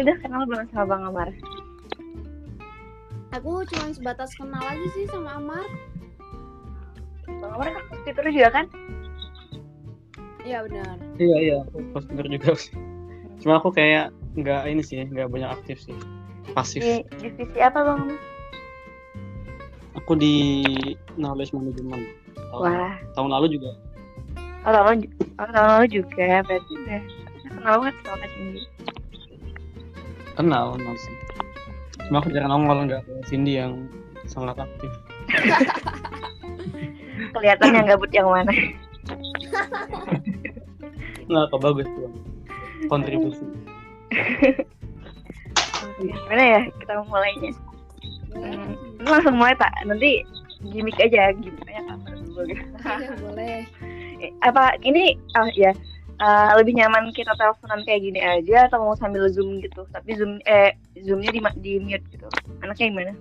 Udah kenal belum sama Bang Amar? Aku cuma sebatas kenal aja sih sama Amar. Bang Amar kan Twitter juga kan? Iya benar. Iya iya, aku post Twitter juga sih. Cuma aku kayak nggak ini sih, nggak banyak aktif sih, pasif. Di divisi apa Bang Amar? Aku di knowledge management. Tahun, Wah, tahun lalu juga. oh, tahun lalu, oh, tahun lalu juga berarti udah kenal banget sama Cindy. Kenal, kenal sih. Cuma aku jarang nongol nggak kayak Cindy yang sangat aktif. Kelihatan yang gabut yang mana? Nggak kok bagus tuh. Kontribusi. Gimana ya kita mulainya? Hmm, ini langsung mulai tak? Nanti gimmick aja, gimmicknya. Iya boleh. Eh, Apa ini? Oh ya, eh, lebih nyaman kita teleponan kayak gini aja atau mau sambil zoom gitu? Tapi zoom eh zoomnya di di mute gitu. Anaknya gimana?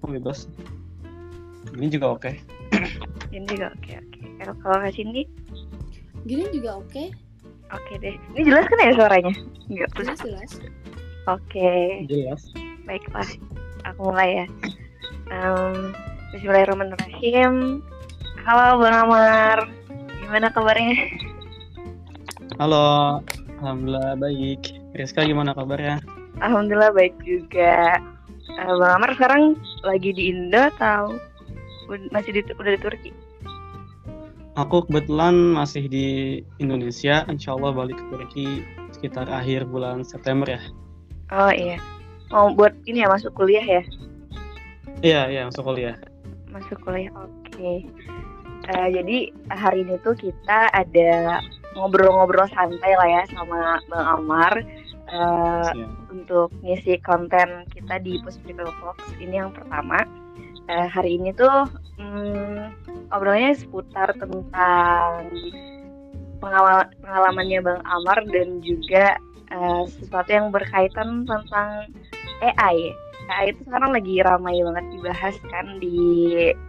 Aku bebas. Ini juga oke. Ini juga oke oke. Kalau kalau Kak Cindy, Gini juga oke. oke deh. Ini jelas kan ya suaranya? Enggak terus. Jelas jelas. Oke. Jelas. Baiklah, aku mulai ya. Em, Bismillahirrahmanirrahim. Halo Bang Amar, gimana kabarnya? Halo, alhamdulillah baik. Rizka gimana kabarnya? Alhamdulillah baik juga. Eh, Bang Amar sekarang lagi di Indo atau masih di, udah di Turki? Aku kebetulan masih di Indonesia, insya Allah balik ke Turki sekitar akhir bulan September ya. Oh iya, mau buat ini ya masuk kuliah ya? Iya, iya masuk kuliah. Masuk kuliah, oke. Eh, jadi hari ini tuh kita ada ngobrol-ngobrol santai lah ya sama Bang Amar. Eh, Siap. untuk ngisi konten kita di Puspito Vlogs ini yang pertama Eh, hari ini tuh hmm, obrolannya seputar tentang pengalaman pengalamannya Bang Amar dan juga eh, sesuatu yang berkaitan tentang AI. AI itu sekarang lagi ramai banget dibahas kan di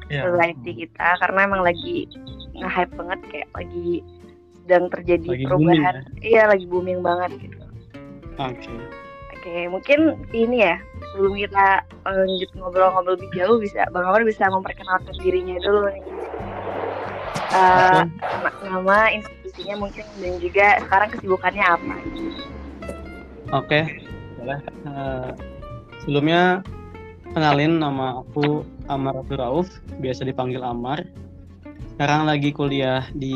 Iya. society kita karena emang lagi nge-hype banget kayak lagi sedang terjadi Lagi perubahan. Iya, lagi booming banget gitu. Oke. Oke, mungkin ini ya sebelum kita lanjut ngobrol-ngobrol lebih jauh bisa Bang Amar bisa memperkenalkan dirinya dulu nih. Eh, na- nama institusinya mungkin dan juga sekarang kesibukannya apa? Oke, boleh. Eh, sebelumnya kenalin nama aku Amar Abdul Rauf, biasa dipanggil Amar. Sekarang lagi kuliah di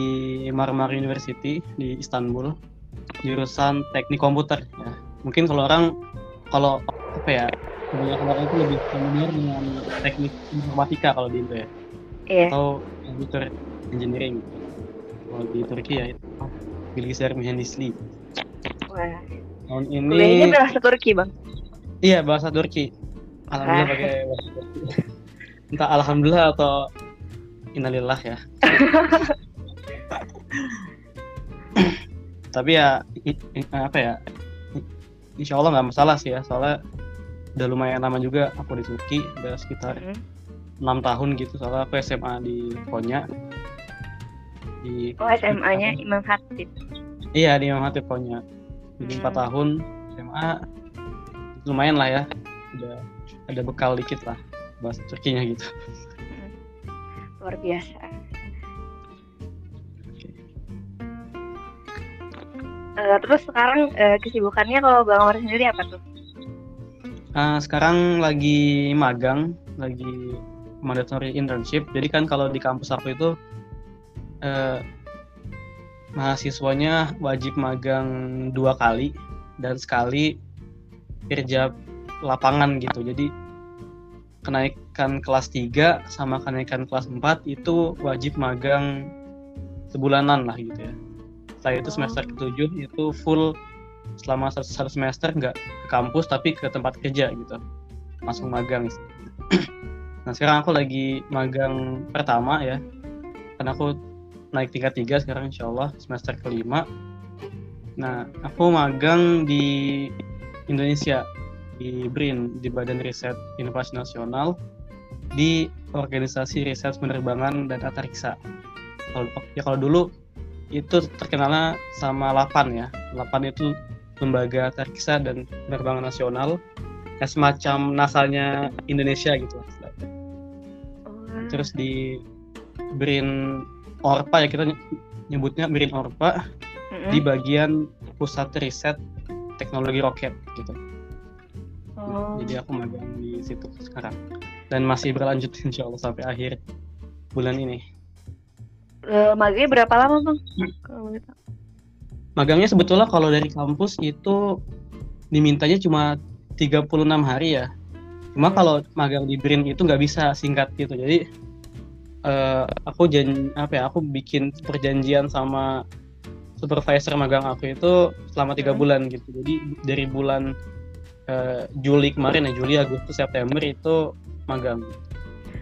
Marmara University di Istanbul, jurusan Teknik Komputer. Ya. Mungkin kalau orang kalau apa ya, kebanyakan orang itu lebih familiar dengan teknik informatika kalau di Indo ya, Iya. atau computer engineering. Kalau di Turki ya itu Bilgisayar Mühendisliği. Wah, Tahun kuliahnya ini bahasa Turki, Bang. Iya bahasa Turki. Alhamdulillah Ah. pakai bahasa Turki. Entah alhamdulillah atau innalillah ya. Tapi ya apa ya? Insya Allah nggak masalah sih ya. Soalnya udah lumayan lama juga aku di Turki, udah sekitar Mm. enam tahun gitu. Soalnya aku SMA di Konya. Di Oh, SMA-nya Imam Hatip. Iya di Imam Hatip Konya. Jadi empat Hmm. tahun SMA lumayan lah ya. Udah ada bekal dikit lah bahasa Turkinya gitu. Luar biasa. Eh, terus sekarang eh, kesibukannya kalau Bang Amar sendiri apa tuh? Ah, sekarang lagi magang, lagi mandatory internship. Jadi kan kalau di kampus aku itu eh, mahasiswanya wajib magang dua kali dan sekali kerja lapangan gitu. Jadi kenaikan kelas 3 sama kenaikan kelas 4 itu wajib magang sebulanan lah gitu ya. Setelah itu Oh. semester ketujuh itu full selama satu, satu semester nggak ke kampus tapi ke tempat kerja gitu langsung magang nah sekarang aku lagi magang pertama ya karena aku naik tingkat tiga sekarang insya Allah semester kelima nah aku magang di Indonesia di BRIN di Badan Riset Inovasi Nasional di organisasi riset penerbangan dan antariksa. Kalau ya kalau dulu itu terkenalnya sama LAPAN ya. LAPAN itu lembaga antariksa dan penerbangan nasional. Ya, semacam nasanya Indonesia gitu. Oh, Terus di BRIN Orpa ya kita nyebutnya BRIN Orpa di bagian pusat riset teknologi roket gitu. Oh. Jadi aku magang di situ sekarang dan masih berlanjut insya Allah sampai akhir bulan ini. Eh, magangnya berapa lama bang? Tahu. Magangnya sebetulnya kalau dari kampus itu dimintanya cuma 36 hari ya. Cuma Hmm. kalau magang di BRIN itu nggak bisa singkat gitu. Jadi eh, aku jan apa ya? Aku bikin perjanjian sama supervisor magang aku itu selama tiga Hmm. bulan gitu. Jadi dari bulan eh, Juli kemarin ya Juli Agustus September itu magang.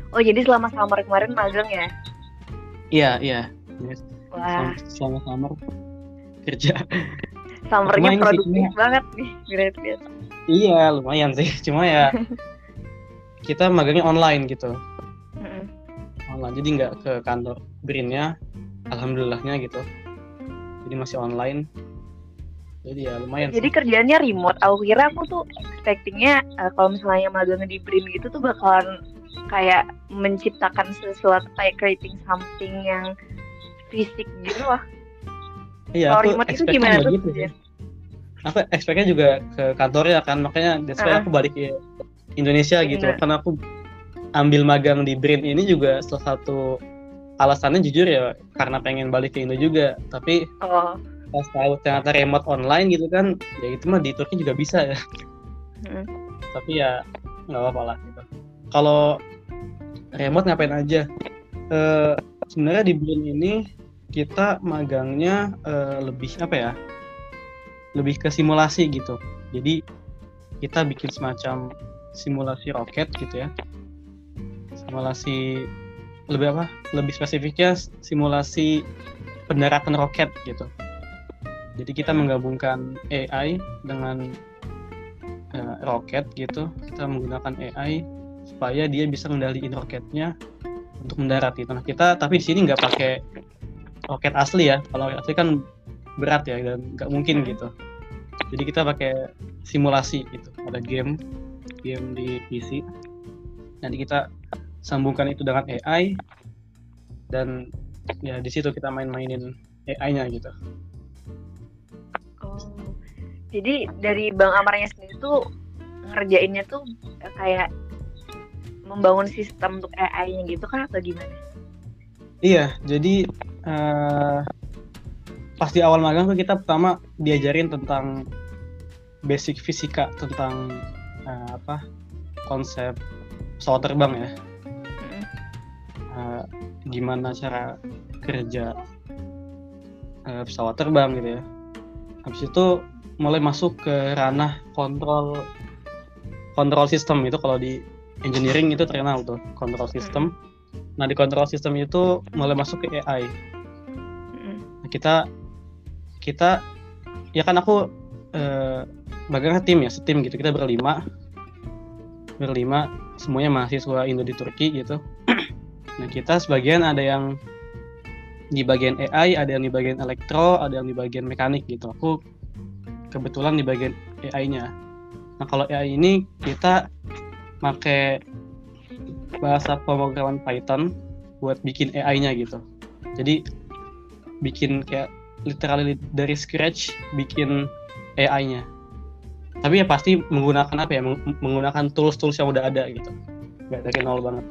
Oh jadi selama summer kemarin magang ya? Iya iya. Yes. Wah, Selama summer kerja. summernya produktif sih, banget nih, great Iya lumayan sih. Cuma ya kita magangnya online gitu. Mm-mm. online jadi nggak ke kantor Brinnya alhamdulillahnya gitu jadi masih online jadi ya lumayan Jadi sih. kerjanya remote. Aku kira aku tuh expectingnya eh, kalau misalnya magang di Brin gitu tuh bakalan kayak menciptakan sesuatu kayak creating something yang fisik gitu loh. iya kalau remote itu gimana tuh? gitu sih. aku expectnya juga ke kantornya kan makanya that's why Ah. aku balik ke Indonesia gitu karena aku ambil magang di Brin ini juga salah satu alasannya jujur ya karena pengen balik ke Indo juga tapi Oh, pas tahu ternyata remote online gitu kan ya itu mah di Turki juga bisa ya mm. tapi ya nggak apa-apa lah gitu. Kalau remote ngapain aja? Eh, sebenarnya di Blin ini kita magangnya eh, lebih apa ya? Lebih ke simulasi gitu. Jadi kita bikin semacam simulasi roket gitu ya. Simulasi lebih apa? Lebih spesifiknya simulasi pendaratan roket gitu. Jadi kita menggabungkan AI dengan eh, roket gitu kita menggunakan AI supaya dia bisa mengendalikan roketnya untuk mendarat gitu. Nah kita tapi di sini nggak pakai roket asli ya. Kalau roket asli kan berat ya dan nggak mungkin gitu. Jadi kita pakai simulasi gitu. Ada game game di PC. Nanti kita sambungkan itu dengan AI dan ya di situ kita main-mainin AI-nya gitu. oh. Jadi dari Bang Amarnya sendiri tuh ngerjainnya tuh kayak membangun sistem untuk AI-nya gitu kan atau gimana? Iya, jadi eh, pas di awal magang tuh kita pertama diajarin tentang basic fisika tentang eh, apa konsep pesawat terbang ya. Eh, gimana cara kerja eh, pesawat terbang gitu ya. Habis itu mulai masuk ke ranah kontrol kontrol sistem itu kalau di engineering itu terkenal tuh kontrol sistem. Nah di kontrol sistem itu mulai masuk ke AI. Nah, kita kita ya kan aku eh, bagaikan tim ya setim gitu kita berlima berlima semuanya mahasiswa Indo di Turki gitu nah kita sebagian ada yang di bagian AI ada yang di bagian elektro ada yang di bagian mekanik gitu aku kebetulan di bagian AI-nya nah kalau AI ini kita pakai bahasa pemrograman Python buat bikin AI-nya gitu jadi bikin kayak literally dari scratch bikin AI-nya. Tapi ya pasti menggunakan apa ya? meng- Menggunakan tools-tools yang udah ada gitu. Gak dari nol banget.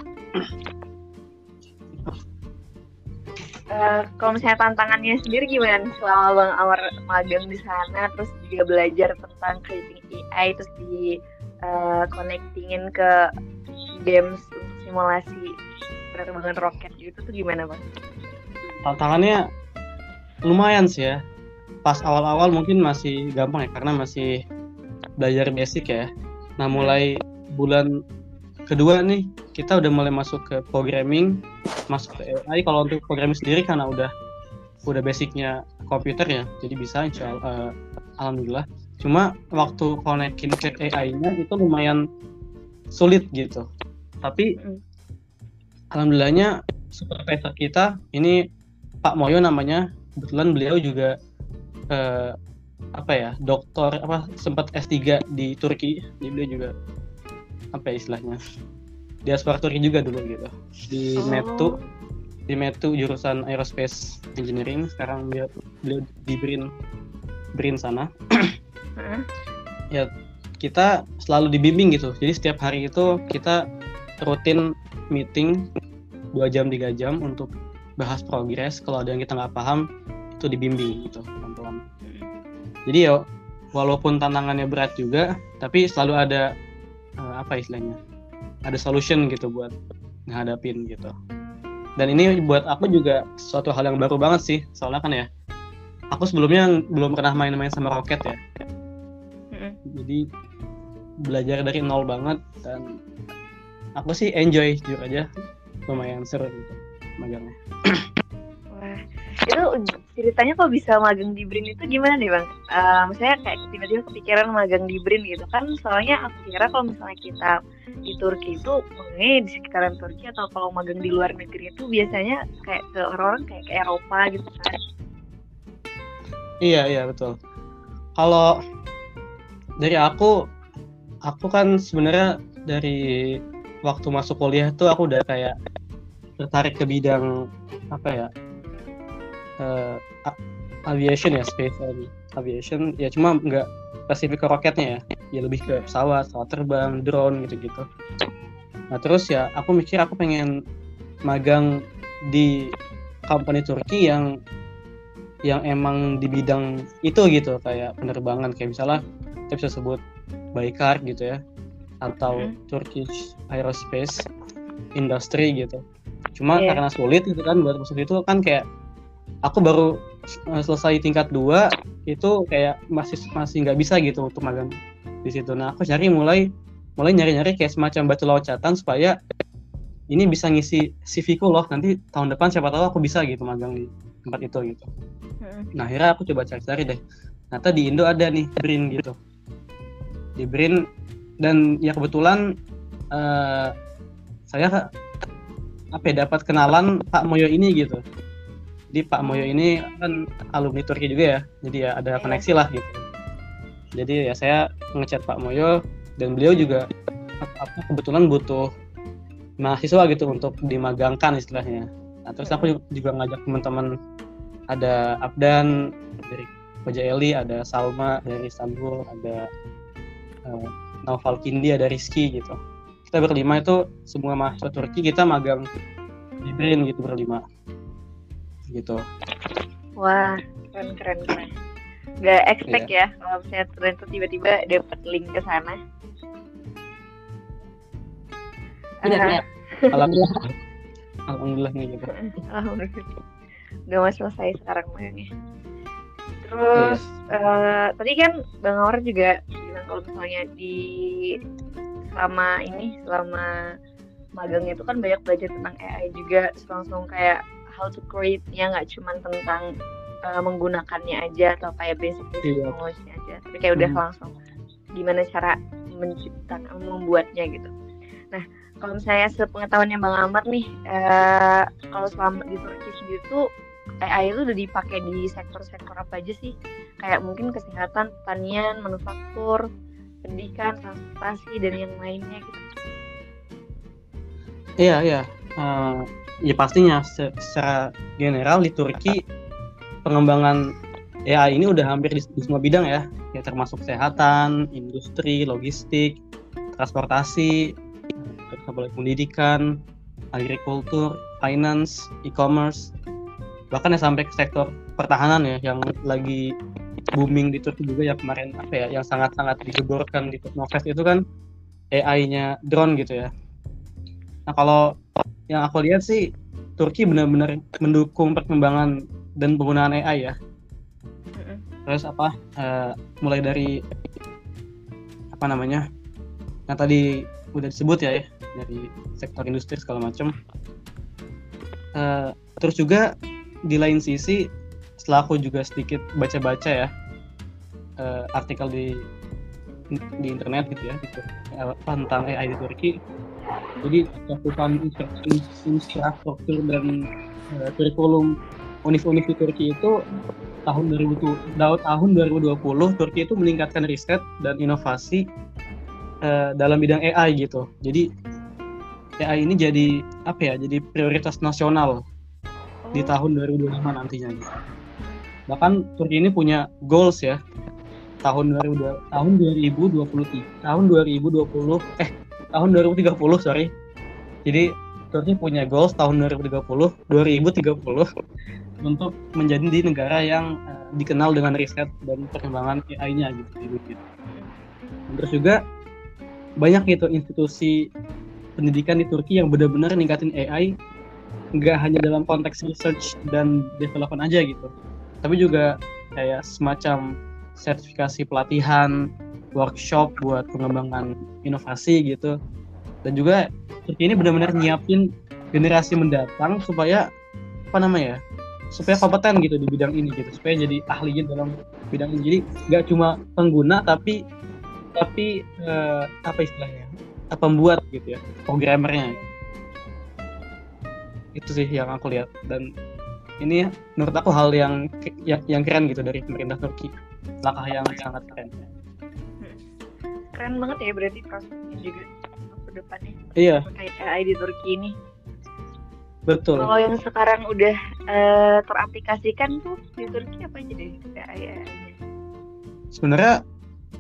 Eh, kalau misalnya tantangannya sendiri gimana nih selama Bang Amar magang di sana terus juga belajar tentang creating AI terus di eh, connectingin ke games untuk simulasi penerbangan roket gitu tuh gimana Bang? Tantangannya lumayan sih ya. Pas awal-awal mungkin masih gampang ya karena masih belajar basic ya. Nah mulai bulan kedua nih kita udah mulai masuk ke programming, masuk ke AI. Kalau untuk programming sendiri karena udah udah basicnya komputer ya, jadi bisa insya Allah, eh, alhamdulillah. Cuma waktu connectin ke AI-nya itu lumayan sulit gitu. Tapi Mm. alhamdulillahnya supervisor kita ini Pak Moyo namanya kebetulan beliau juga eh, apa ya dokter apa sempat S3 di Turki jadi beliau juga apa ya istilahnya? Diaspora Turki juga dulu gitu. Di Oh. Metu di Metu jurusan aerospace engineering. Sekarang beliau, beliau di Brin Brin sana. Heeh. ya kita selalu dibimbing gitu. Jadi setiap hari itu kita rutin meeting dua jam tiga jam untuk bahas progres. Kalau ada yang kita nggak paham itu dibimbing gitu pelan-pelan. Jadi ya walaupun tantangannya berat juga tapi selalu ada eh, apa istilahnya ada solution gitu buat ngadapin gitu. Dan ini buat aku juga suatu hal yang baru banget sih soalnya kan ya aku sebelumnya belum pernah main-main sama roket ya. Jadi belajar dari nol banget dan aku sih enjoy jujur aja lumayan seru gitu magangnya itu ceritanya kok bisa magang di BRIN itu gimana nih bang? Eh misalnya kayak tiba-tiba kepikiran magang di BRIN gitu kan? Soalnya aku kira kalau misalnya kita di Turki itu magangnya di sekitaran Turki atau kalau magang di luar negeri itu biasanya kayak ke orang-orang kayak ke Eropa gitu kan? iya iya betul kalau dari aku aku kan sebenarnya dari waktu masuk kuliah tuh aku udah kayak tertarik ke bidang apa ya a- aviation ya space avi- aviation ya cuma nggak spesifik ke roketnya ya ya lebih ke pesawat pesawat terbang drone gitu-gitu nah terus ya aku mikir aku pengen magang di company Turki yang yang emang di bidang itu gitu kayak penerbangan kayak misalnya kita bisa sebut Baykar gitu ya atau Mhm. Turkish Aerospace Industry gitu cuma Iya. karena sulit gitu kan buat masuk itu kan kayak aku baru eh, selesai tingkat dua itu kayak masih masih nggak bisa gitu untuk magang di situ nah aku cari mulai mulai nyari-nyari kayak semacam batu loncatan supaya ini bisa ngisi CV ku loh nanti tahun depan siapa tahu aku bisa gitu magang di tempat itu gitu Heeh. Nah akhirnya aku coba cari-cari deh. Ternyata di Indo ada nih Brin gitu. Di Brin dan ya kebetulan eh, saya apa ya, dapat kenalan Pak Moyo ini gitu. Jadi Pak Moyo ini kan alumni Turki juga ya. Jadi ya ada Iya. koneksi lah gitu. Jadi ya saya ngechat Pak Moyo dan beliau juga apa kebetulan butuh mahasiswa gitu untuk dimagangkan istilahnya. Nah, terus aku juga ngajak teman-teman ada Abdan dari Koja Eli, ada Salma dari Istanbul, ada uh, Naufal Kindi, ada Rizky gitu. Kita berlima itu semua mahasiswa Turki kita magang di Brin gitu berlima. Gitu. Wah, keren keren keren. Gak expect ya kalau misalnya ternyata tiba-tiba dapet link ke sana. Benar, Ah, benar. Alhamdulillah. Alhamdulillahnya gitu. Alhamdulillah. Udah mau selesai sekarang magangnya. Terus eh, tadi kan Bang Aur juga bilang kalau misalnya di selama ini selama magangnya itu kan banyak belajar tentang AI juga langsung kayak how to create ya nggak cuma tentang eh, menggunakannya aja atau kayak basic basic Iya. aja tapi kayak udah Hmm. langsung gimana cara menciptakan membuatnya gitu. Nah kalau misalnya sepengetahuannya Bang Amar nih eh, kalau selama di Turki sendiri tuh AI itu udah dipakai di sektor-sektor apa aja sih? Kayak mungkin kesehatan, pertanian, manufaktur, pendidikan, transportasi dan yang lainnya gitu. Iya, iya. Eh, ya pastinya se- secara general di Turki pengembangan AI ini udah hampir di, semua bidang ya, ya termasuk kesehatan, industri, logistik, transportasi, terus pendidikan, agrikultur, finance, e-commerce, bahkan ya sampai ke sektor pertahanan ya yang lagi booming di Turki juga ya kemarin apa ya yang sangat-sangat digeborkan di Teknofest itu kan AI-nya drone gitu ya. Nah kalau yang aku lihat sih Turki benar-benar mendukung perkembangan dan penggunaan AI ya. Terus apa eh, mulai dari apa namanya yang tadi udah disebut ya, ya dari sektor industri segala macam. Eh, terus juga di lain sisi setelah aku juga sedikit baca-baca ya eh, artikel di di internet gitu ya gitu tentang AI di Turki jadi cakupan infrastruktur dan uh, kurikulum univ-univ di Turki itu tahun 2000 tahun 2020 Turki itu meningkatkan riset dan inovasi uh, dalam bidang AI gitu jadi AI ini jadi apa ya jadi prioritas nasional di Oh, tahun 2025 nantinya. Bahkan Turki ini punya goals ya tahun 2000 tahun 2023 tahun 2020 eh tahun 2030 sorry. Jadi Turki punya goals tahun 2030 2030 untuk menjadi di negara yang eh, dikenal dengan riset dan perkembangan AI-nya gitu dunia. Terus juga banyak gitu institusi pendidikan di Turki yang benar-benar ningkatin AI nggak hanya dalam konteks research dan development aja gitu tapi juga kayak semacam sertifikasi pelatihan workshop buat pengembangan inovasi gitu. Dan juga Turki ini benar-benar nyiapin generasi mendatang supaya apa namanya ya supaya kompeten gitu di bidang ini gitu. Supaya jadi ahlinya dalam bidang ini. Jadi nggak cuma pengguna tapi tapi eh, apa istilahnya pembuat gitu ya programmernya. Itu sih yang aku lihat. Dan ini menurut aku hal yang yang, yang keren gitu dari pemerintah Turki. Langkah yang sangat keren keren banget ya berarti prospeknya juga ke depannya. Iya. Terkait AI di Turki ini. betul. Kalau yang sekarang udah eh, teraplikasikan tuh di Turki apa aja deh? AI-nya? sebenarnya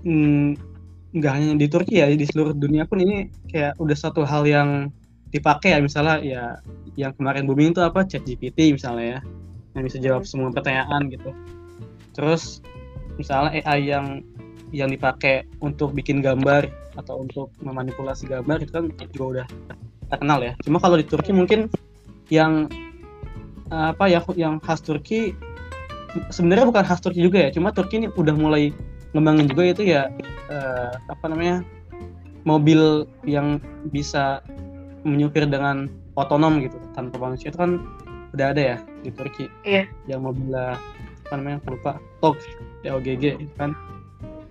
mm, nggak hanya di Turki ya di seluruh dunia pun ini kayak udah satu hal yang dipakai ya. Misalnya ya yang kemarin booming itu apa? ChatGPT misalnya ya. Yang bisa jawab semua pertanyaan gitu. Terus misalnya AI yang yang dipakai untuk bikin gambar atau untuk memanipulasi gambar itu kan juga udah terkenal ya. Cuma kalau di Turki mungkin yang eh, apa ya yang khas Turki sebenarnya bukan khas Turki juga ya cuma Turki ini udah mulai ngembangin juga itu ya eh, apa namanya mobil yang bisa menyupir dengan otonom gitu tanpa manusia. Itu kan udah ada ya di Turki. Iya. yang mobil apa namanya aku lupa TOG TOGG kan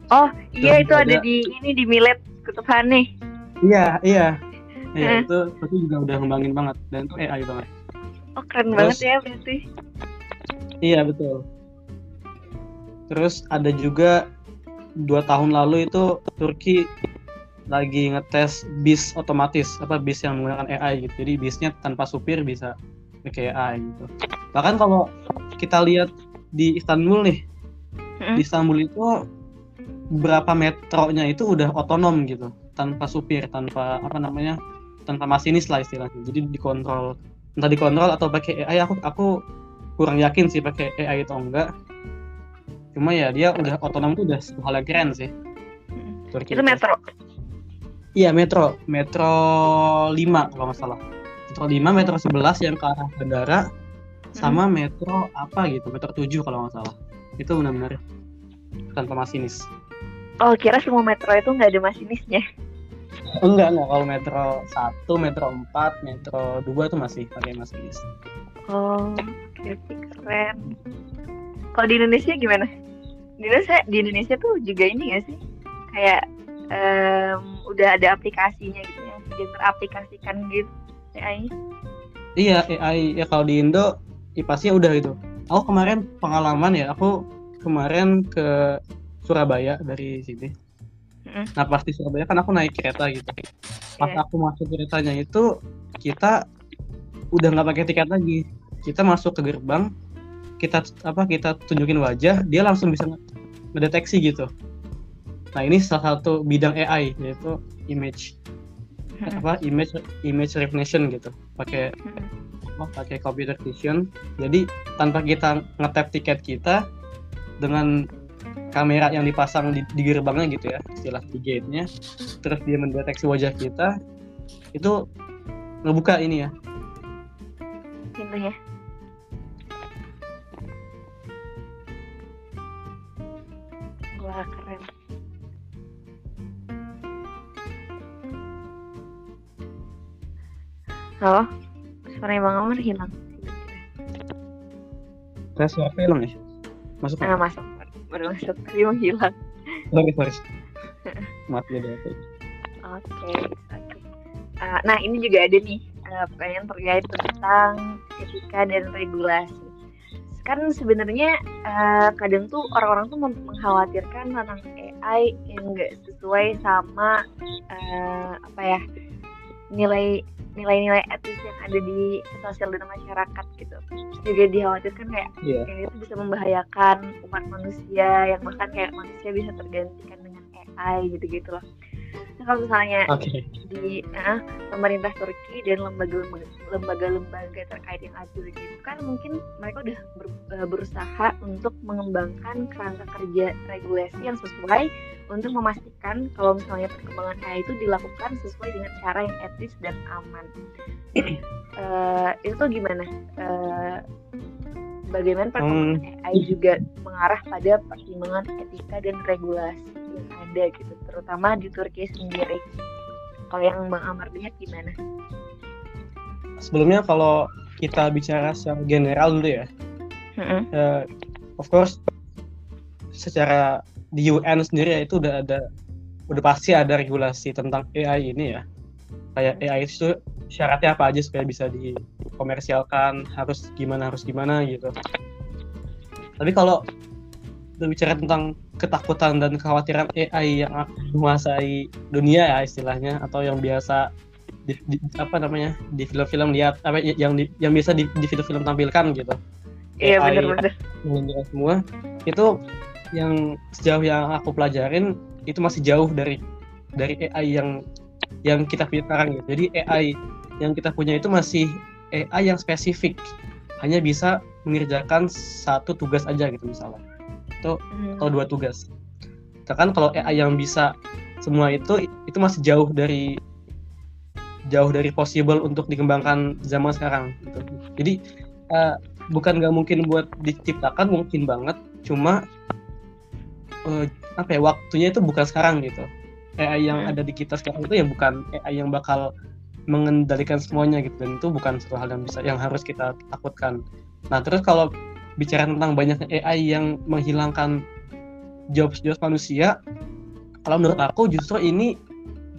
Oh iya itu ada ada- di ini di Milet Kutub Hane. iya iya Eh. Iya, itu Turki juga udah ngembangin banget dan itu AI banget Oh keren Terus- banget ya berarti. Iya betul. Terus ada juga dua tahun lalu itu Turki lagi ngetes bis otomatis apa bis yang menggunakan AI gitu. Jadi bisnya tanpa supir bisa pakai AI gitu. Bahkan kalau kita lihat di Istanbul nih, di Istanbul itu beberapa metronya itu udah otonom gitu, tanpa supir, tanpa apa namanya, tanpa masinis lah istilahnya. Jadi dikontrol, entah dikontrol atau pakai AI. Aku aku kurang yakin sih pakai AI atau enggak. Cuma ya dia udah otonom itu udah hal yang keren sih. Turki Itu metro. Iya metro, metro 5 kalau nggak salah. Metro 5, metro 11 yang ke arah bandara, sama metro apa gitu, metro 7 kalau nggak salah. Itu benar-benar tanpa masinis. Oh kira semua metro itu nggak ada masinisnya. Enggak, enggak. Kalau metro 1, metro 4, metro 2 itu masih pakai masinis. Oh oke, keren. Kalau di Indonesia gimana? Di Indonesia di Indonesia tuh juga ini nggak sih kayak em, udah ada aplikasinya gitu yang sudah teraplikasikan gitu AI. Iya, AI ya kalau di Indo ya pastinya udah gitu. Aku kemarin pengalaman ya, aku kemarin ke Surabaya dari sini. Mm. Nah pas di Surabaya kan aku naik kereta gitu. Pas Iya. aku masuk keretanya itu kita udah nggak pakai tiket lagi. Kita masuk ke gerbang, kita apa kita tunjukin wajah, dia langsung bisa ngedeteksi gitu. Nah ini salah satu bidang AI yaitu image Mm. apa image image recognition gitu. Pakai Mm. apa pakai computer vision. Jadi tanpa kita ngetap tiket kita dengan kamera yang dipasang di, di gerbangnya gitu ya, istilah di gate-nya, terus dia mendeteksi wajah kita, itu ngebuka ini ya. Pintunya. Wah keren. Halo, suara Bang Amar hilang. Saya suara hilang ya. Masuk Ah, masuk, baru masuk, tapi menghilang. sorry, sorry. Mat Gaddafi. Oke, oke. Uh, nah ini juga ada nih uh, pertanyaan terkait tentang etika dan regulasi. Kan sebenarnya uh, kadang tuh orang-orang tuh meng- mengkhawatirkan tentang AI yang nggak sesuai sama uh, apa ya nilai nilai-nilai etis yang ada di sosial dan masyarakat gitu. Terus juga dikhawatirkan kayak yang itu bisa membahayakan umat manusia yang bahkan kayak manusia bisa tergantikan dengan AI gitu-gitu loh. Kalau misalnya Oke. di eh, pemerintah Turki dan lembaga-lembaga terkait yang adil gitu kan mungkin mereka udah ber- eh, berusaha untuk mengembangkan kerangka kerja regulasi yang sesuai untuk memastikan kalau misalnya perkembangan AI itu dilakukan sesuai dengan cara yang etis dan aman. Eh, itu tuh gimana? Eh, bagaimana perkembangan AI juga mengarah pada pertimbangan etika dan regulasi ada gitu, terutama di Turki sendiri. Kalau yang Bang Amar lihat gimana? Sebelumnya kalau kita bicara secara general dulu ya, Mm-mm. eh, of course secara di UN sendiri ya itu udah ada udah pasti ada regulasi tentang AI ini ya kayak AI itu syaratnya apa aja supaya bisa dikomersialkan harus gimana harus gimana gitu tapi kalau berbicara tentang ketakutan dan kekhawatiran AI yang menguasai dunia ya istilahnya atau yang biasa di, di- apa namanya di film-film lihat apa yang di, yang bisa di, di film-film tampilkan gitu Iya AI benar-benar. semua itu yang sejauh yang aku pelajarin itu masih jauh dari dari AI yang yang kita punya sekarang gitu. Jadi AI yang kita punya itu masih AI yang spesifik, hanya bisa mengerjakan satu tugas aja gitu misalnya, Hmm. atau dua tugas. Sedangkan kalau AI yang bisa semua itu itu masih jauh dari jauh dari possible untuk dikembangkan zaman sekarang gitu. Jadi eh, bukan nggak mungkin buat diciptakan mungkin banget, cuma eh, apa ya waktunya itu bukan sekarang gitu. AI yang Hmm. ada di kita sekarang itu ya bukan AI yang bakal mengendalikan semuanya gitu dan itu bukan suatu hal yang bisa yang harus kita takutkan. Nah terus kalau bicara tentang banyaknya AI yang menghilangkan jobs-jobs manusia, kalau menurut aku justru ini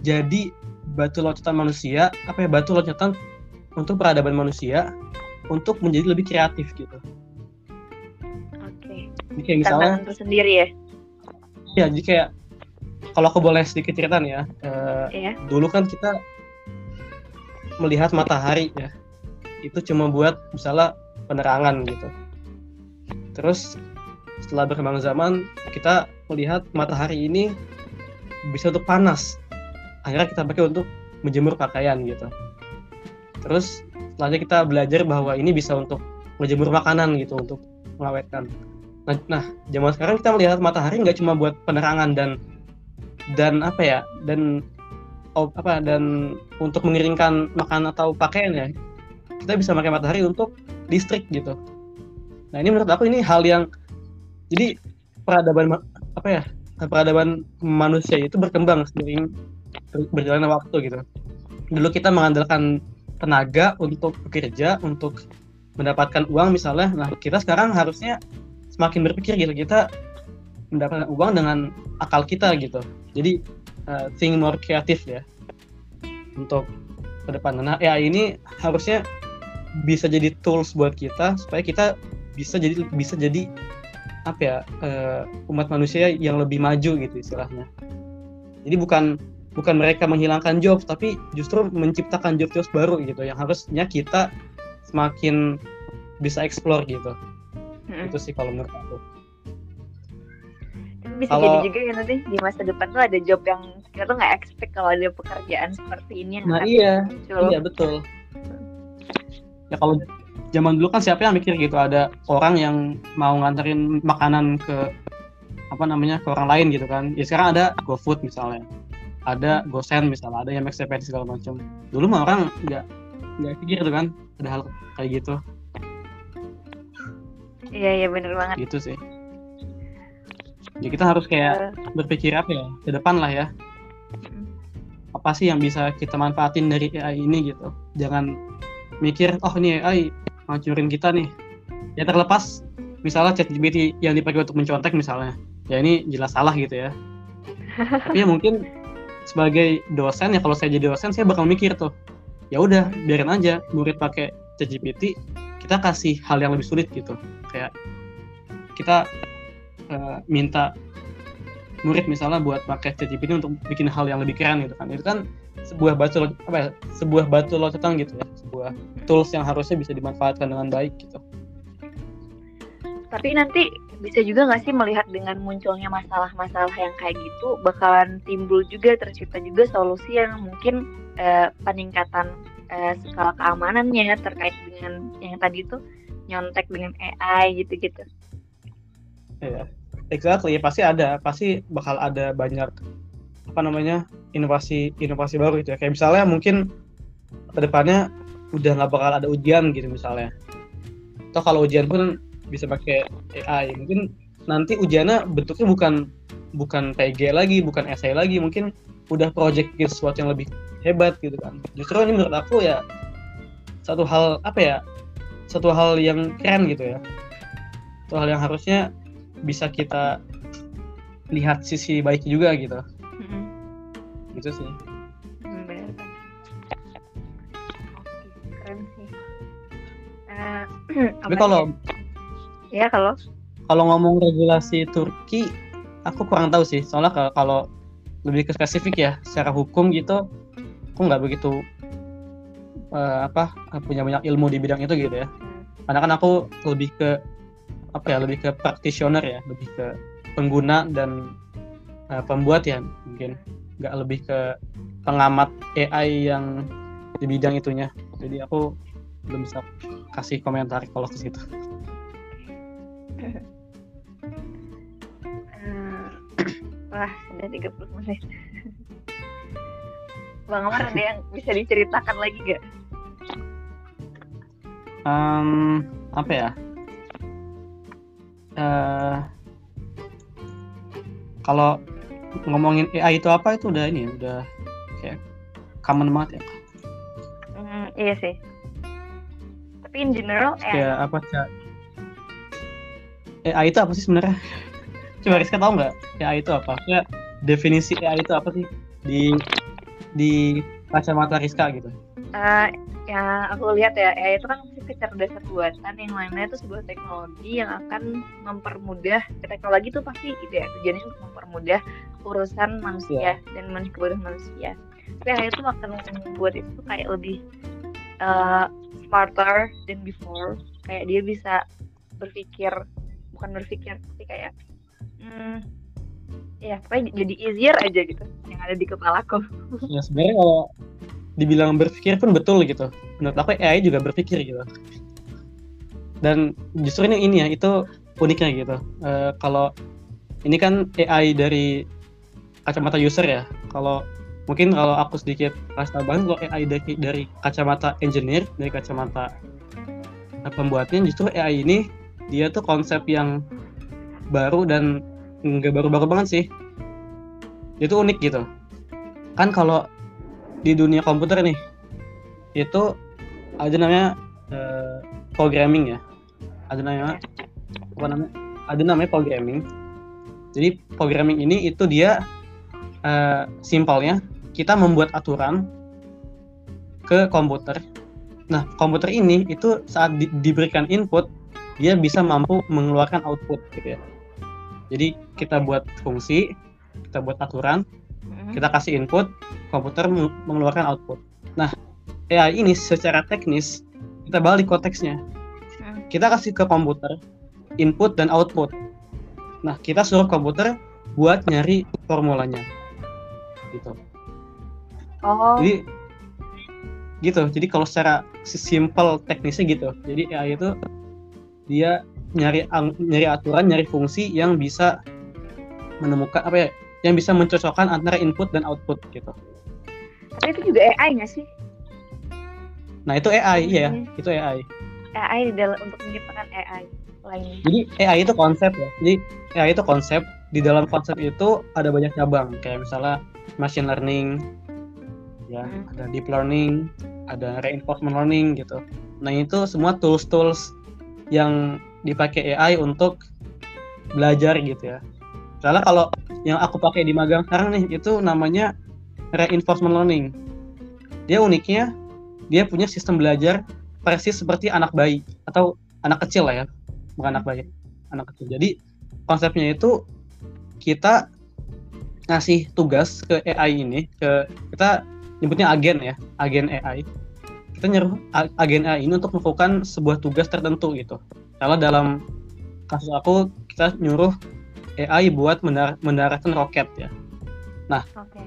jadi batu loncatan manusia, apa ya batu loncatan untuk peradaban manusia untuk menjadi lebih kreatif gitu. Oke. Jadi kayak misalnya, tersendiri ya. ya jadi kayak kalau aku boleh sedikit cerita nih ya, eh, Iya. dulu kan kita melihat matahari ya, itu cuma buat misalnya penerangan gitu. Terus setelah berkembang zaman kita melihat matahari ini bisa untuk panas. Akhirnya kita pakai untuk menjemur pakaian gitu. Terus selanjutnya kita belajar bahwa ini bisa untuk menjemur makanan gitu untuk mengawetkan. Nah, nah zaman sekarang kita melihat matahari nggak cuma buat penerangan dan dan apa ya dan apa dan untuk mengiringkan makanan atau pakaian ya kita bisa pakai matahari untuk listrik gitu. Nah ini menurut aku ini hal yang jadi peradaban apa ya peradaban manusia itu berkembang seiring ber- berjalannya waktu gitu. Dulu kita mengandalkan tenaga untuk bekerja untuk mendapatkan uang misalnya. Nah kita sekarang harusnya semakin berpikir gitu kita mendapatkan uang dengan akal kita gitu. Jadi uh, think more kreatif ya untuk ke depan. Nah AI ini harusnya bisa jadi tools buat kita supaya kita bisa jadi bisa jadi apa ya uh, umat manusia yang lebih maju gitu istilahnya. Jadi bukan bukan mereka menghilangkan job tapi justru menciptakan job-job baru gitu yang harusnya kita semakin bisa explore gitu. Mm-mm. Itu sih kalau menurut aku. Tapi bisa Kalau- jadi juga ya nanti di masa depan tuh ada job yang kita tuh nggak expect kalau ada pekerjaan seperti ini yang Nah iya, muncul. iya betul. Ya kalau zaman dulu kan siapa yang mikir gitu ada orang yang mau nganterin makanan ke apa namanya ke orang lain gitu kan. Ya sekarang ada GoFood misalnya, ada GoSend misalnya, ada yang MXCPD segala macam. Dulu mah orang nggak nggak pikir tuh kan ada hal kayak gitu, Iya iya bener banget. gitu sih. Ya kita harus kayak Eh, berpikir apa ya ke depan lah ya. apa sih yang bisa kita manfaatin dari AI ini gitu jangan mikir oh ini AI ngancurin kita nih. Ya terlepas misalnya ChatGPT yang dipakai untuk mencontek misalnya. Ya ini jelas salah gitu ya. Tapi ya mungkin sebagai dosen ya kalau saya jadi dosen saya bakal mikir tuh ya udah biarin aja murid pakai ChatGPT kita kasih hal yang lebih sulit gitu. Kayak kita uh, minta murid misalnya buat pakai ChatGPT untuk bikin hal yang lebih keren gitu kan. Itu kan sebuah batu apa ya sebuah batu loncatan gitu ya. Sebuah tools yang harusnya bisa dimanfaatkan dengan baik gitu. Tapi nanti bisa juga nggak sih melihat dengan munculnya masalah-masalah yang kayak gitu bakalan timbul juga tercipta juga solusi yang mungkin eh, peningkatan eh, skala keamanannya terkait dengan yang tadi itu nyontek dengan AI gitu-gitu. Iya, exactly. Pasti ada, pasti bakal ada banyak apa namanya inovasi inovasi baru itu ya. Kayak misalnya mungkin ke depannya udah nggak bakal ada ujian gitu misalnya. Atau kalau ujian pun bisa pakai AI mungkin nanti ujiannya bentuknya bukan bukan PG lagi bukan essay lagi mungkin udah project gitu sesuatu yang lebih hebat gitu kan justru ini menurut aku ya satu hal apa ya satu hal yang keren gitu ya satu hal yang harusnya bisa kita lihat sisi baiknya juga gitu mm-hmm. gitu sih keren sih uh, tapi kalau Ya kalau kalau ngomong regulasi Turki, aku kurang tahu sih. Soalnya kalau lebih ke spesifik ya, secara hukum gitu, aku nggak begitu uh, apa punya banyak ilmu di bidang itu gitu ya. Karena kan aku lebih ke apa ya, lebih ke practitioner ya, lebih ke pengguna dan uh, pembuat ya mungkin nggak lebih ke pengamat AI yang di bidang itunya. Jadi aku belum bisa kasih komentar kalau ke situ. uh, wah sudah 30 menit Bang Amar ada yang bisa diceritakan lagi gak? Um, apa ya? Uh, kalau ngomongin AI itu apa itu udah ini udah kayak common banget ya. Mm, iya sih. Tapi in general AI. Kayak apa sih? AI itu apa sih sebenarnya? Coba Rizka tahu nggak AI itu apa? Ya definisi AI itu apa sih di di kacamata Rizka gitu? Uh, yang aku lihat ya AI itu kan kecerdasan buatan yang lainnya itu sebuah teknologi yang akan mempermudah teknologi itu pasti gitu ya tujuannya untuk mempermudah urusan manusia yeah. dan kebutuhan manusia. Tapi AI itu akan membuat itu kayak lebih uh, smarter than before. Kayak dia bisa berpikir bukan berpikir tapi kayak hmm, ya pokoknya jadi easier aja gitu yang ada di kepalaku ya sebenarnya kalau dibilang berpikir pun betul gitu. Menurut aku AI juga berpikir gitu. Dan justru ini ini ya itu uniknya gitu. Uh, kalau ini kan AI dari kacamata user ya. Kalau mungkin kalau aku sedikit kasih tambahan kalau AI dari, dari kacamata engineer dari kacamata pembuatnya justru AI ini dia tuh konsep yang baru dan nggak baru-baru banget sih. Itu unik gitu. Kan kalau di dunia komputer nih itu ada namanya uh, programming ya ada namanya apa namanya ada namanya programming jadi programming ini itu dia uh, simpelnya kita membuat aturan ke komputer nah komputer ini itu saat di, diberikan input dia bisa mampu mengeluarkan output gitu ya. Jadi kita buat fungsi, kita buat aturan. Kita kasih input, komputer mengeluarkan output. Nah, AI ini secara teknis kita balik konteksnya. Hmm. Kita kasih ke komputer input dan output. Nah, kita suruh komputer buat nyari formulanya. Gitu. Oh. Jadi gitu. Jadi kalau secara simple teknisnya gitu. Jadi AI itu dia nyari nyari aturan nyari fungsi yang bisa menemukan apa ya yang bisa mencocokkan antara input dan output gitu. Tapi itu juga AI nggak sih? Nah itu AI iya. Hmm. itu AI AI di dalam untuk menciptakan AI lainnya. Jadi AI itu konsep ya. Jadi AI itu konsep. Di dalam konsep itu ada banyak cabang. Kayak misalnya machine learning ya hmm. ada deep learning ada reinforcement learning gitu. Nah itu semua tools-tools yang dipakai AI untuk belajar gitu ya Misalnya kalau yang aku pakai di magang sekarang nih itu namanya reinforcement learning. Dia uniknya dia punya sistem belajar persis seperti anak bayi atau anak kecil lah ya, bukan anak bayi, anak kecil. Jadi konsepnya itu kita ngasih tugas ke AI ini ke kita nyebutnya agen ya, agen AI. Kita nyuruh agen AI ini untuk melakukan sebuah tugas tertentu gitu. Kalau dalam kasus aku kita nyuruh AI buat mendar mendaratkan roket ya. Oke.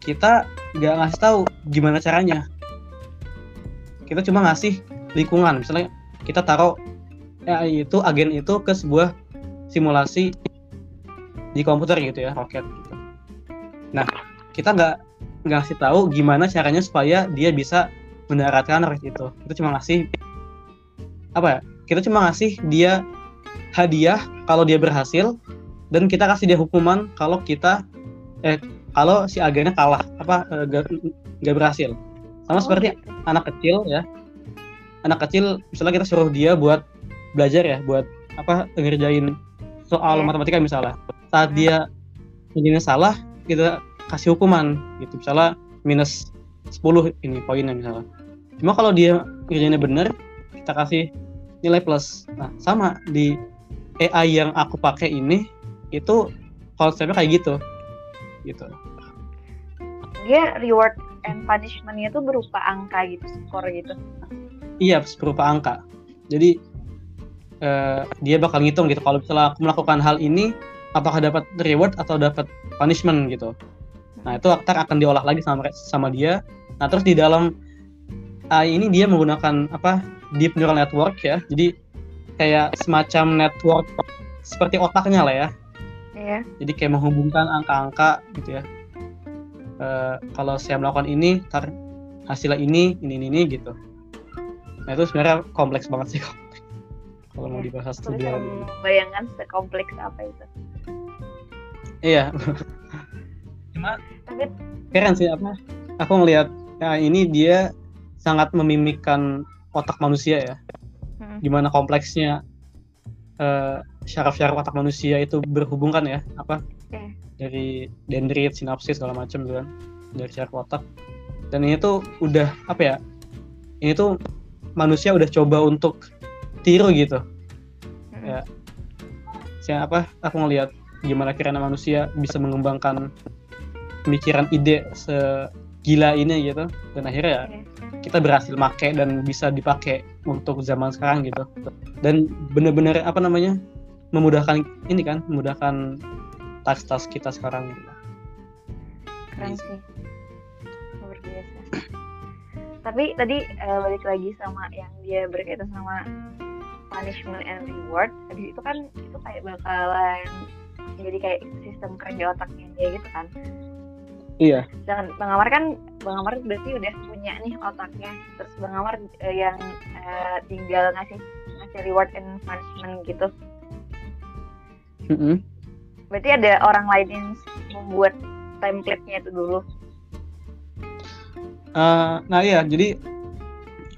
Kita nggak ngasih tahu gimana caranya. Kita cuma ngasih lingkungan. Misalnya kita taruh AI itu agen itu ke sebuah simulasi di komputer gitu ya roket gitu. Nah kita nggak nggak ngasih tahu gimana caranya supaya dia bisa mendaratkan roket itu. Kita cuma ngasih apa ya? Kita cuma ngasih dia hadiah kalau dia berhasil dan kita kasih dia hukuman kalau kita eh kalau si agennya kalah apa eh, gak, gak berhasil. Sama Oh, seperti gitu. anak kecil ya. Anak kecil misalnya kita suruh dia buat belajar ya buat apa ngerjain soal Iya. matematika misalnya. Saat dia ngerjainnya salah kita kasih hukuman gitu. Misalnya minus 10 ini poinnya misalnya. Cuma kalau dia ngerjainnya bener kita kasih nilai plus. Nah sama di AI yang aku pakai ini itu konsepnya kayak gitu gitu Dia reward and punishment-nya tuh berupa angka gitu, skor gitu. Iya, berupa angka. Jadi eh, dia bakal ngitung gitu. Kalau misalnya aku melakukan hal ini, apakah dapat reward atau dapat punishment gitu. Nah itu ntar akan diolah lagi sama sama dia. Nah terus di dalam AI ini dia menggunakan apa deep neural network ya. Jadi kayak semacam network seperti otaknya lah ya. Iya. Jadi kayak menghubungkan angka-angka gitu ya. Eh, kalau saya melakukan ini, ntar hasilnya ini, ini, ini, ini gitu. Nah itu sebenarnya kompleks banget sih kalau mau Iya, dibahas bisa lanjut. membayangkan sekompleks apa itu. Iya. Cuma Tapi keren sih apa? Aku ngelihat ya ini dia sangat memimikkan otak manusia ya. Hmm. Gimana kompleksnya eh, syaraf-syaraf otak manusia itu berhubung kan ya? Apa? Oke. Dari dendrit, sinapsis segala macam gitu kan dari syaraf otak. Dan ini tuh udah apa ya? Ini tuh manusia udah coba untuk tiru gitu. hmm, Ya. Saya apa? Aku ngelihat gimana kiranya manusia bisa mengembangkan pemikiran ide segila ini gitu. Dan akhirnya ya Oke. Kita berhasil make dan bisa dipakai untuk zaman sekarang gitu. Dan bener-bener apa namanya? memudahkan ini kan, memudahkan tas-tas kita sekarang gitu. keren sih. Luar biasa. Tapi tadi eh, balik lagi sama yang dia berkaitan sama punishment and reward. Habis itu kan itu kayak bakalan jadi kayak sistem kerja otaknya dia gitu kan. Iya. Dan Bang Amar kan Bang Amar berarti udah punya nih otaknya. Terus Bang Amar eh, yang eh, tinggal ngasih ngasih reward and punishment gitu. Mm-mm. Berarti ada orang lain yang membuat template-nya itu dulu. Eh, nah iya, jadi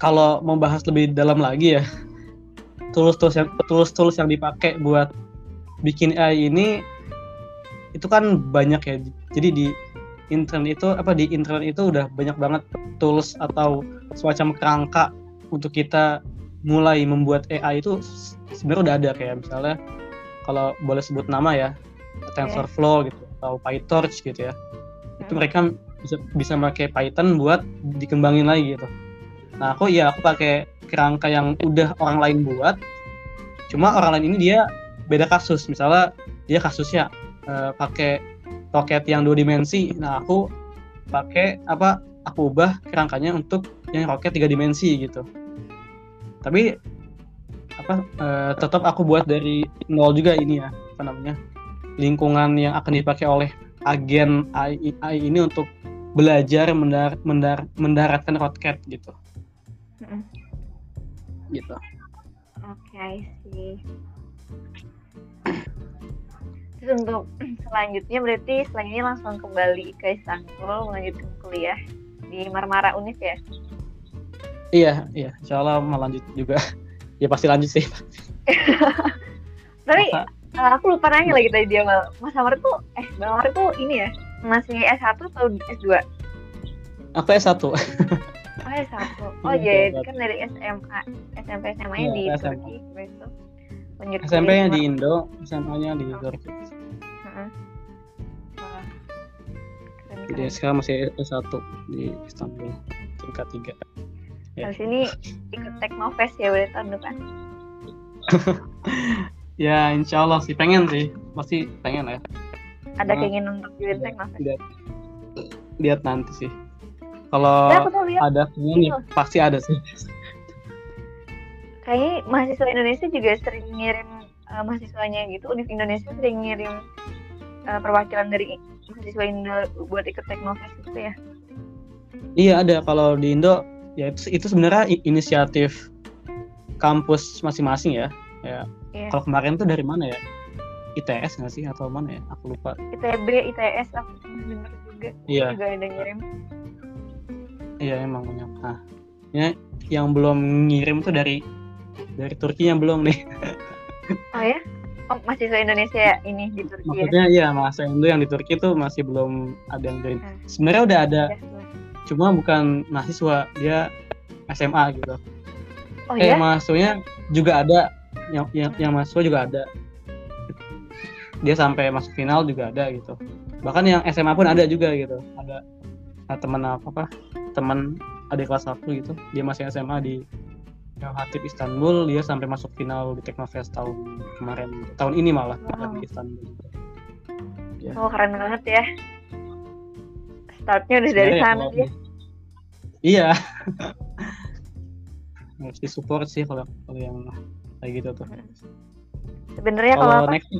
kalau mau bahas lebih dalam lagi ya, tools-tools yang tools-tools yang dipakai buat bikin AI ini itu kan banyak ya. Jadi di internet itu apa di internet itu udah banyak banget tools atau semacam kerangka untuk kita mulai membuat AI itu sebenarnya udah ada kayak misalnya kalau boleh sebut nama ya TensorFlow gitu atau PyTorch gitu ya. Itu Hmm. mereka bisa bisa pakai Python buat dikembangin lagi gitu. Nah aku ya aku pakai kerangka yang udah orang lain buat. Cuma orang lain ini dia beda kasus. Misalnya dia kasusnya eh, pakai roket yang dua dimensi. Nah aku pakai apa? Aku ubah kerangkanya untuk yang roket tiga dimensi gitu. Tapi apa? eh, tetap aku buat dari nol juga ini ya apa namanya lingkungan yang akan dipakai oleh agen AI, AI ini untuk belajar mendar, mendar, mendaratkan roket gitu Mm-mm. gitu Oke, I see. Terus untuk selanjutnya berarti selanjutnya langsung kembali ke Istanbul melanjutkan kuliah di Marmara Univ ya. iya iya insya Allah mau lanjut juga ya pasti lanjut sih Tapi Masa- Eh, aku lupa nanya lagi tadi dia mal Mas Amar tuh eh Bang Amar tuh ini ya masih S1 atau S2 Aku S1. oh S1 oh Iya, iya S1. kan dari SMA SMP SMA nya Iya, di SMA. Turki itu lanjut SMP-nya kuliah di Indo, SMA-nya di Turki. Heeh. Wah. Keren, Jadi sekarang masih S1 di Istanbul, tingkat 3. Ya. Habis ini ikut Teknofest ya berarti tahun depan Ya, insya Allah sih pengen sih, pasti pengen lah ya. ada Hmm. keinginan untuk join Iya. Teknofest Lihat, lihat nanti sih. Kalau ya ada keinginan nih, pasti ada sih. Kayaknya mahasiswa Indonesia juga sering ngirim eh, mahasiswanya gitu Univ Indonesia sering ngirim eh, perwakilan dari mahasiswa Indo buat ikut Teknofest gitu ya Iya ada kalau di Indo ya itu, itu sebenarnya inisiatif kampus masing-masing ya. Ya. Iya. Kalau kemarin tuh dari mana ya? ITS nggak sih atau mana ya? Aku lupa. ITB ITS aku dengar juga Iya. juga ada ngirim Iya emang banyak. Nah, ya, yang belum ngirim tuh dari dari Turki yang belum nih. oh ya oh mahasiswa Indonesia ya ini di Turki ya Maksudnya iya mahasiswa Indo yang di Turki tuh masih belum ada yang join. Hmm. Sebenarnya udah ada, Ya, cuma bukan mahasiswa, dia SMA gitu. oh eh ya mahasiswanya juga ada yang yang yang mahasiswa juga ada dia sampai masuk final juga ada gitu bahkan yang SMA pun ada juga gitu ada nah, teman apa apa teman adik kelas satu gitu dia masih SMA di yang Hatip Istanbul dia sampai masuk final di Teknofest tahun kemarin. Tahun ini malah Wow. di Istanbul. Gitu. oh keren banget ya. Startnya udah dari Sebenarnya ya sana kalau dia. di- iya. Harus disupport sih kalau kalau yang kayak gitu tuh. Sebenarnya kalau kalau apa? next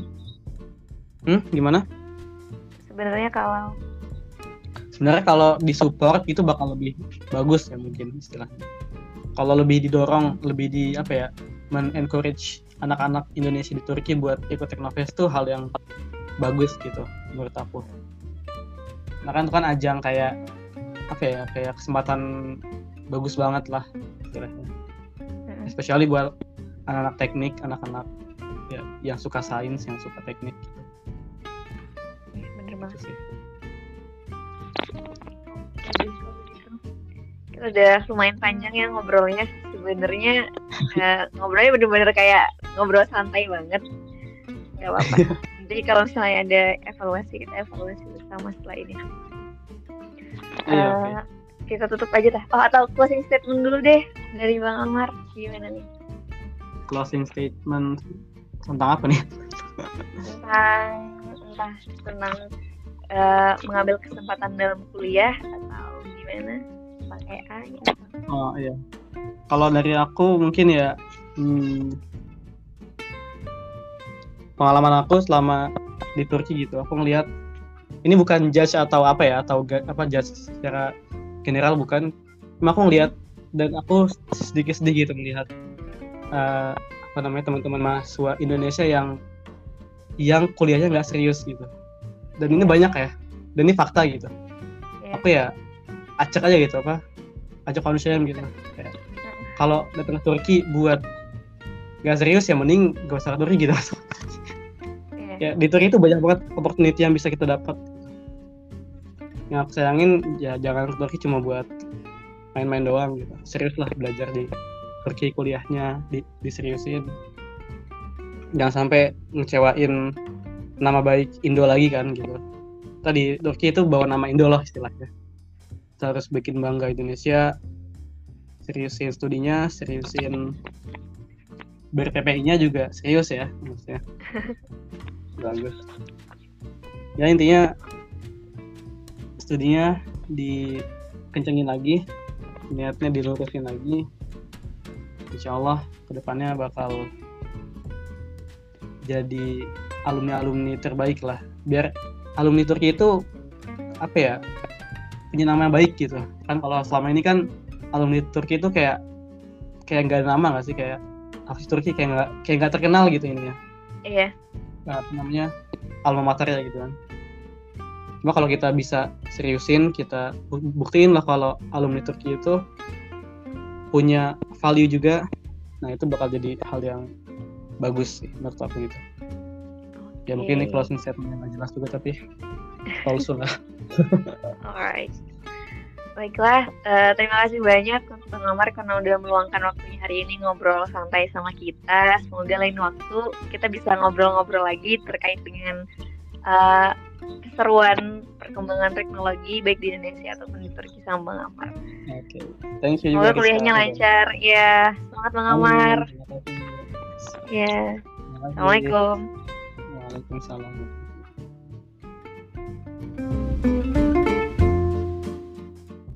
hmm gimana? Sebenarnya kalau sebenarnya kalau disupport itu bakal lebih bagus ya mungkin istilahnya kalau lebih didorong lebih di apa ya men encourage anak-anak Indonesia di Turki buat ikut Teknofest tuh hal yang bagus gitu menurut aku nah kan itu kan ajang kayak apa ya kayak kesempatan bagus banget lah istilahnya Mm-mm. especially buat anak-anak teknik anak-anak ya, yang suka sains yang suka teknik gitu bener banget sih. Udah lumayan panjang ya ngobrolnya. Sebenarnya eh, ngobrolnya bener-bener kayak ngobrol santai banget. Gak apa-apa. Jadi kalau misalnya ada evaluasi kita evaluasi bersama setelah ini. Iya, oke. Kita tutup aja dah. Oh atau closing statement dulu deh dari Bang Amar. Gimana nih closing statement tentang apa nih tentang entah tentang eh, mengambil kesempatan dalam kuliah atau gimana A gitu. Oh iya. Kalau dari aku mungkin ya hmm, pengalaman aku selama di Turki gitu, aku ngelihat ini bukan judge atau apa ya atau apa judge secara general bukan. Cuma aku ngelihat dan aku sedikit-sedikit gitu melihat eh, apa namanya teman-teman mahasiswa Indonesia yang yang kuliahnya nggak serius gitu. Dan ini banyak ya. Dan ini fakta gitu. Iya. Aku ya acak aja gitu apa ajak manusia gitu. Kayak, kalau datang ke Turki buat gak serius ya mending gak usah ke Turki gitu. Ya di Turki itu banyak banget opportunity yang bisa kita dapat. Yang aku sayangin ya jangan ke Turki cuma buat main-main doang gitu. Serius lah belajar di Turki kuliahnya di diseriusin. Jangan sampai ngecewain nama baik Indo lagi kan gitu. Tadi Turki itu bawa nama Indo loh istilahnya kita harus bikin bangga Indonesia. Seriusin studinya seriusin ber-PPI-nya juga serius ya maksudnya. Bagus. Ya intinya studinya dikencengin lagi niatnya dilurusin lagi. Insya Allah ke depannya bakal jadi alumni-alumni terbaik lah. Biar alumni Turki itu apa ya punya nama yang baik gitu. Kan kalau selama ini kan alumni Turki itu kayak kayak nggak ada nama nggak sih? Kayak apa sih Turki kayak nggak kayak nggak terkenal gitu ininya. Iya. Nggak apa namanya? Alma mater ya gitu kan. Cuma kalau kita bisa seriusin kita bu- buktiin lah kalau alumni Turki itu punya value juga nah itu bakal jadi hal yang bagus sih menurut aku gitu. Ya mungkin ini closing statement yang jelas juga tapi klausul lah. Alright. Baiklah, eh, terima kasih banyak untuk Bang Amar karena udah meluangkan waktunya hari ini ngobrol santai sama kita. Semoga lain waktu kita bisa ngobrol-ngobrol lagi terkait dengan eh, keseruan perkembangan teknologi baik di Indonesia ataupun di Turki sama Bang Amar. Oke. Thank you Semoga kuliahnya lancar. Ya, semangat Bang Amar. Ya, kasih. Assalamualaikum. Waalaikumsalam.